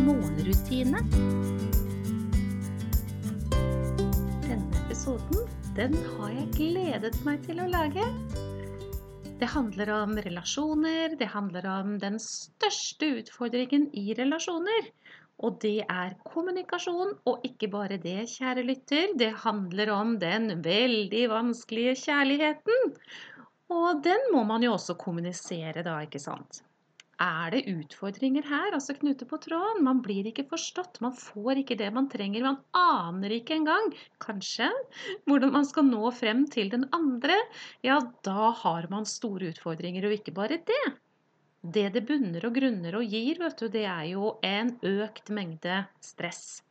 morgenrutine. Denne episoden den har jeg gledet meg til å lage. Det handler om relasjoner, det handler om den største utfordringen i relasjoner. Og det er kommunikasjon, og ikke bare det, kjære lytter. Det handler om den veldig vanskelige kjærligheten. Og den må man jo også kommunisere, da, ikke sant. Er det utfordringer her, altså knute på tråden? Man blir ikke forstått, man får ikke det man trenger. Man aner ikke engang, kanskje, hvordan man skal nå frem til den andre. Ja, da har man store utfordringer, og ikke bare det. Det det bunner og grunner og gir, vet du, det er jo en økt mengde stress.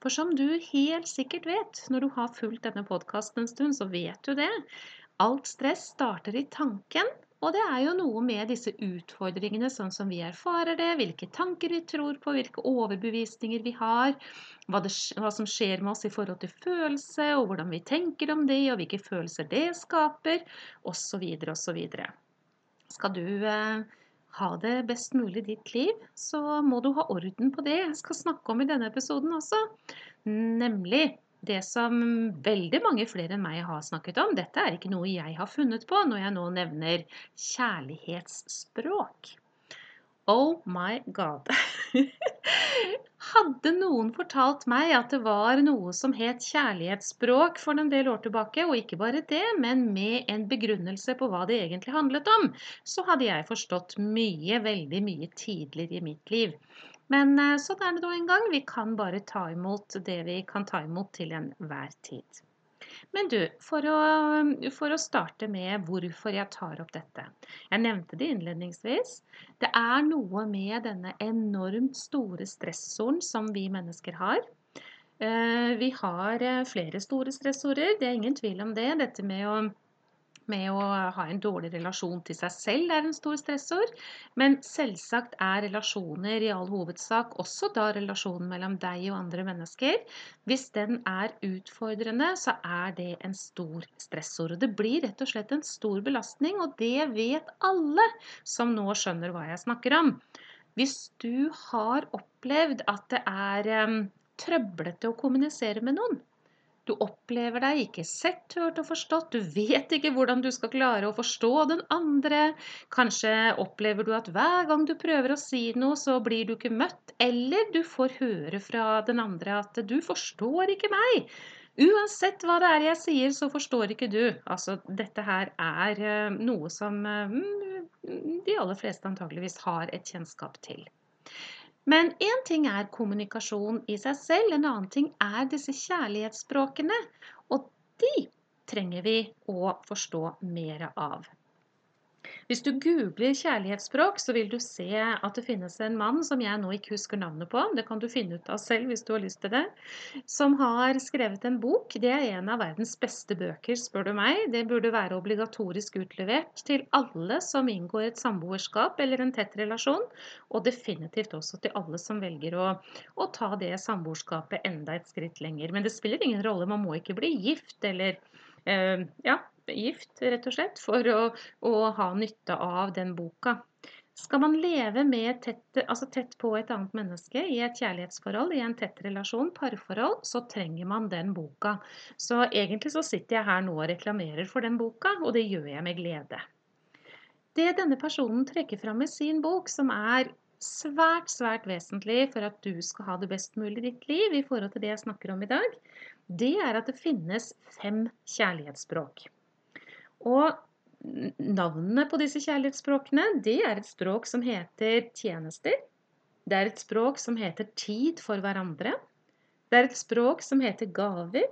For som du helt sikkert vet, når du har fulgt denne podkasten en stund, så vet du det. Alt stress starter i tanken, og det er jo noe med disse utfordringene, sånn som vi erfarer det, hvilke tanker vi tror på, hvilke overbevisninger vi har, hva, det, hva, som skjer med oss i forhold til følelse, og hvordan vi tenker om det, og hvilke følelser det skaper, osv. osv. Skal du eh, ha det best mulig i ditt liv, så må du ha orden på det jeg skal snakke om i denne episoden også, nemlig det som veldig mange flere enn meg har snakket om. Dette er ikke noe jeg har funnet på når jeg nå nevner kjærlighetsspråk. Oh my god. Hadde noen fortalt meg at det var noe som het kjærlighetsspråk for en del år tilbake, og ikke bare det, men med en begrunnelse på hva det egentlig handlet om, så hadde jeg forstått mye, veldig mye tidligere i mitt liv. Men eh, sånn er det nå en gang. Vi kan bare ta imot det vi kan ta imot til enhver tid. Men du, for å, for å, starte med hvorfor jeg tar opp dette. Jeg nevnte det innledningsvis. Det er noe med denne enormt store stressoren som vi mennesker har. Eh, vi har eh, flere store stressorer, det er ingen tvil om det. Dette med å med å ha en dårlig relasjon til seg selv er en stor stressord. Men selvsagt er relasjoner i all hovedsak også da relasjonen mellom deg og andre mennesker. Hvis den er utfordrende, så er det en stor stressord. Og det blir rett og slett en stor belastning, og det vet alle som nå skjønner hva jeg snakker om. Hvis du har opplevd at det er um, trøblete å kommunisere med noen, du opplever deg ikke sett, hørt og forstått. Du vet ikke hvordan du skal klare å forstå den andre. Kanskje opplever du at hver gang du prøver å si noe, så blir du ikke møtt. Eller du får høre fra den andre at 'du forstår ikke meg'. Uansett hva det er jeg sier, så forstår ikke du. Altså, dette her er eh, noe som eh, de aller fleste antageligvis har et kjennskap til. Men én ting er kommunikasjon i seg selv, en annen ting er disse kjærlighetsspråkene. Og de trenger vi å forstå mer av. Hvis du googler kjærlighetsspråk, så vil du se at det finnes en mann som jeg nå ikke husker navnet på, det kan du finne ut av selv hvis du har lyst til det, som har skrevet en bok. Det er en av verdens beste bøker, spør du meg. Det burde være obligatorisk utlevert til alle som inngår et samboerskap eller en tett relasjon, og definitivt også til alle som velger å, å ta det samboerskapet enda et skritt lenger. Men det spiller ingen rolle, man må ikke bli gift eller uh, ja, gift, rett og slett, for å, å ha nytte av den boka. Skal man leve tett, altså tett, på et annet menneske i et kjærlighetsforhold, i en tett relasjon, parforhold, så trenger man den boka. Så egentlig så sitter jeg her nå og reklamerer for den boka, og det gjør jeg med glede. Det denne personen trekker fram i sin bok, som er svært, svært vesentlig for at du skal ha det best mulig i ditt liv i forhold til det jeg snakker om i dag, det er at det finnes fem kjærlighetsspråk. Og navnene på disse kjærlighetsspråkene, det er et språk som heter tjenester. Det er et språk som heter tid for hverandre. Det er et språk som heter gaver.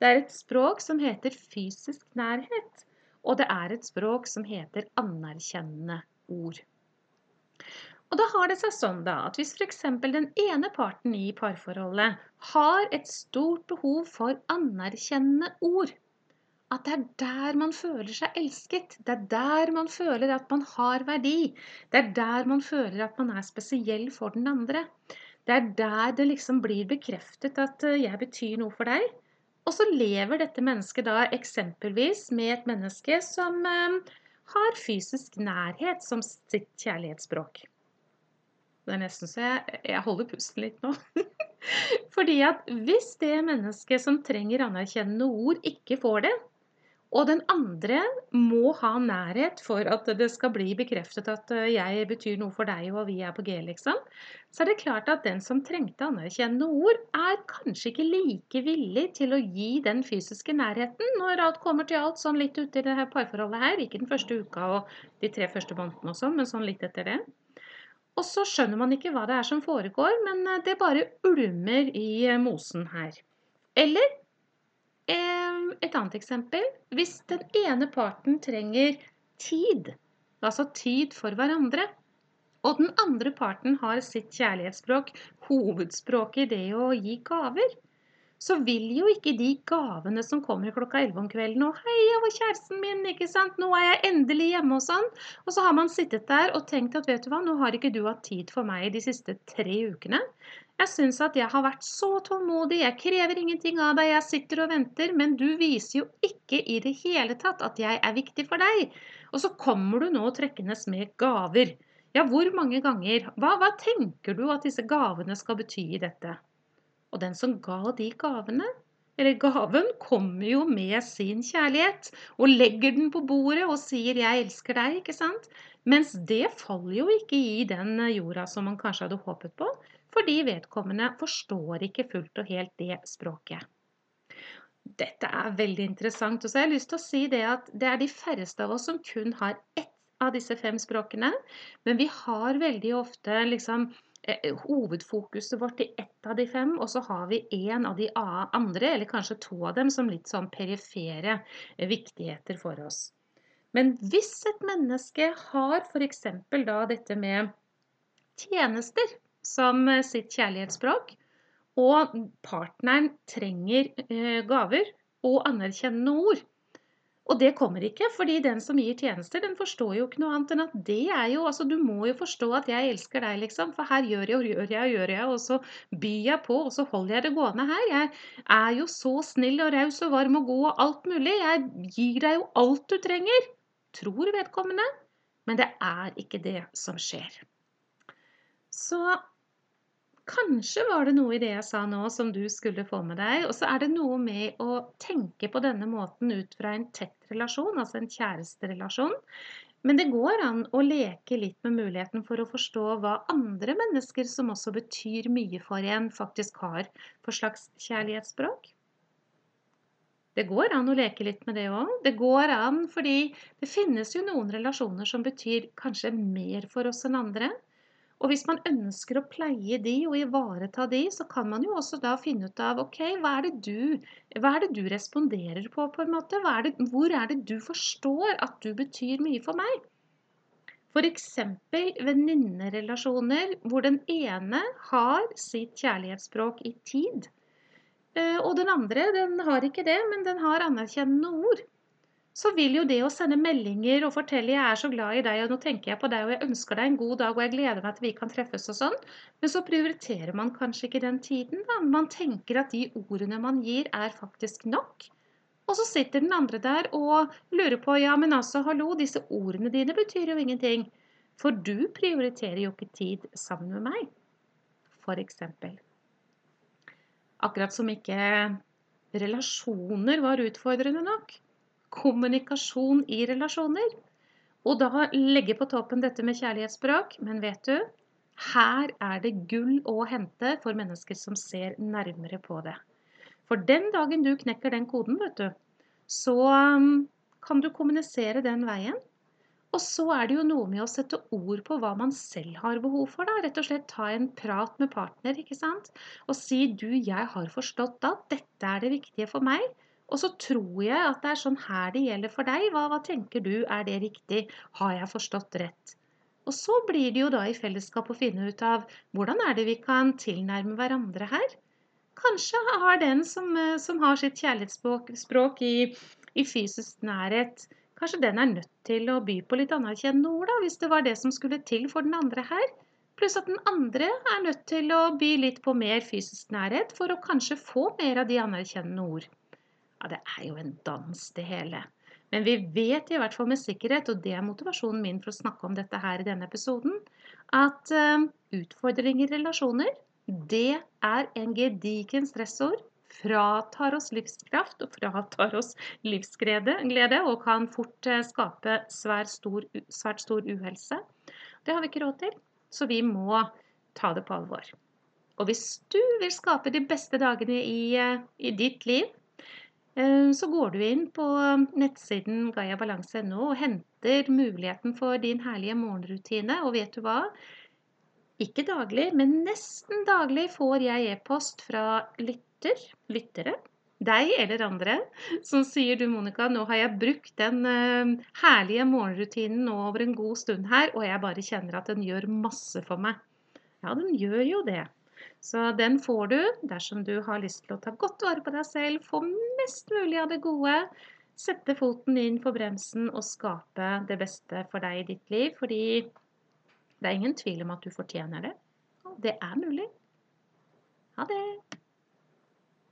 Det er et språk som heter fysisk nærhet. Og det er et språk som heter anerkjennende ord. Og da har det seg sånn da, at hvis f.eks. den ene parten i parforholdet har et stort behov for anerkjennende ord, at det er der man føler seg elsket, det er der man føler at man har verdi, det er der man føler at man er spesiell for den andre. Det er der det liksom blir bekreftet at eh, jeg betyr noe for deg. Og så lever dette mennesket da eksempelvis med et menneske som eh, har fysisk nærhet som sitt kjærlighetsspråk. Det er nesten så jeg, jeg holder pusten litt nå. Fordi at hvis det mennesket som trenger anerkjennende ord, ikke får det, og den andre må ha nærhet for at det skal bli bekreftet at eh, jeg betyr noe for deg, og vi er på G, liksom, så er det klart at den som trengte anerkjennende ord, er kanskje ikke like villig til å gi den fysiske nærheten når alt kommer til alt, sånn litt ute i det her parforholdet her. Ikke den første uka og de tre første månedene og sånn, men sånn litt etter det. Og så skjønner man ikke hva det er som foregår, men eh, det bare ulmer i eh, mosen her. Eller et annet eksempel. Hvis den ene parten trenger tid, altså tid for hverandre, og den andre parten har sitt kjærlighetsspråk, hovedspråket i det å gi gaver, så vil jo ikke de gavene som kommer klokka 11 om kvelden og 'Hei, jeg var kjæresten min, ikke sant? Nå er jeg endelig hjemme', og sånn. Og så har man sittet der og tenkt at 'vet du hva, nå har ikke du hatt tid for meg de siste tre ukene'. Jeg syns at jeg har vært så tålmodig, jeg krever ingenting av deg, jeg sitter og venter, men du viser jo ikke i det hele tatt at jeg er viktig for deg. Og så kommer du nå trekkende med gaver. Ja, hvor mange ganger? Hva, hva tenker du at disse gavene skal bety i dette? Og den som ga de gavene, eller gaven, kommer jo med sin kjærlighet og legger den på bordet og sier 'jeg elsker deg', ikke sant? Mens det faller jo ikke i den jorda som man kanskje hadde håpet på, fordi vedkommende forstår ikke fullt og helt det språket. Dette er veldig interessant. Og så har jeg lyst til å si det at det er de færreste av oss som kun har ett av disse fem språkene, men vi har veldig ofte liksom Eh, hovedfokuset vårt i ett av de fem, og så har vi en av de andre, eller kanskje to av dem, som litt sånn perifere eh, viktigheter for oss. Men hvis et menneske har f.eks. da dette med tjenester som eh, sitt kjærlighetsspråk, og partneren trenger gaver og anerkjennende ord, og det kommer ikke, fordi den som gir tjenester, den forstår jo ikke noe annet enn at det er jo Altså, du må jo forstå at jeg elsker deg, liksom. For her gjør jeg og gjør jeg og gjør jeg, og så byr jeg på, og så holder jeg det gående her. Jeg er jo så snill og raus og varm og god og alt mulig. Jeg gir deg jo alt du trenger. Tror vedkommende. Men det er ikke det som skjer. Så Kanskje var det noe i det jeg sa nå som du skulle få med deg. Og så er det noe med å tenke på denne måten ut fra en tett relasjon, altså en kjæresterelasjon. Men det går an å leke litt med muligheten for å forstå hva andre mennesker som også betyr mye for en, faktisk har for slags kjærlighetsspråk. Det går an å leke litt med det òg. Det går an fordi det finnes jo noen relasjoner som betyr kanskje mer for oss enn andre. Og hvis man ønsker å pleie de og ivareta de, så kan man jo også da finne ut av ok, hva er det du, er det du responderer på, på en måte? Er det, hvor er det du forstår at du betyr mye for meg? F.eks. venninnerelasjoner hvor den ene har sitt kjærlighetsspråk i tid. Eh, og den andre den har ikke det, men den har anerkjennende ord så vil jo det å sende meldinger og fortelle 'jeg er så glad i deg', og 'nå tenker jeg på deg, og jeg ønsker deg en god dag, og jeg gleder meg til vi kan treffes', og sånn, men så prioriterer man kanskje ikke den tiden, da. Man tenker at de ordene man gir, er faktisk nok. Og så sitter den andre der og lurer på 'ja, men altså, hallo, disse ordene dine betyr jo ingenting', for du prioriterer jo ikke tid sammen med meg, for eksempel. Akkurat som ikke relasjoner var utfordrende nok kommunikasjon i relasjoner. Og da legge på toppen dette med kjærlighetsspråk. Men vet du, her er det gull å hente for mennesker som ser nærmere på det. For den dagen du knekker den koden, vet du, så um, kan du kommunisere den veien. Og så er det jo noe med å sette ord på hva man selv har behov for. da, Rett og slett ta en prat med partner ikke sant? og si du, jeg har forstått at dette er det viktige for meg. Og så tror jeg at det er sånn her det gjelder for deg. Hva, hva tenker du? Er det riktig? Har jeg forstått rett? Og så blir det jo da i fellesskap å finne ut av hvordan er det vi kan tilnærme hverandre her. Kanskje har den som, eh, som har sitt kjærlighetsspråk i, i, fysisk nærhet, kanskje den er nødt til å by på litt anerkjennende ord, da, hvis det var det som skulle til for den andre her. Pluss at den andre er nødt til å by litt på mer fysisk nærhet for å kanskje få mer av de anerkjennende ord. Ja, det er jo en dans, det hele. Men vi vet i hvert fall med sikkerhet, og det er motivasjonen min for å snakke om dette her i denne episoden, at uh, utfordringer i relasjoner, det er en gedigen stressord. Fratar oss livskraft og fratar oss livsglede og kan fort uh, skape svært stor, svært stor uhelse. Det har vi ikke råd til, så vi må ta det på alvor. Og hvis du vil skape de beste dagene i, uh, i ditt liv, Eh, så går du inn på nettsiden gaiabalanse.no og henter muligheten for din herlige morgenrutine. Og vet du hva? Ikke daglig, men nesten daglig får jeg e-post fra lytter, lyttere, deg eller andre, som sier du Monica, nå har jeg brukt den uh, herlige morgenrutinen over en god stund her, og jeg bare kjenner at den gjør masse for meg. Ja, den gjør jo det. Så den får du dersom du har lyst til å ta godt vare på deg selv, få mest mulig av det gode, sette foten inn på bremsen og skape det beste for deg i ditt liv. Fordi det er ingen tvil om at du fortjener det. Det er mulig. Ha det!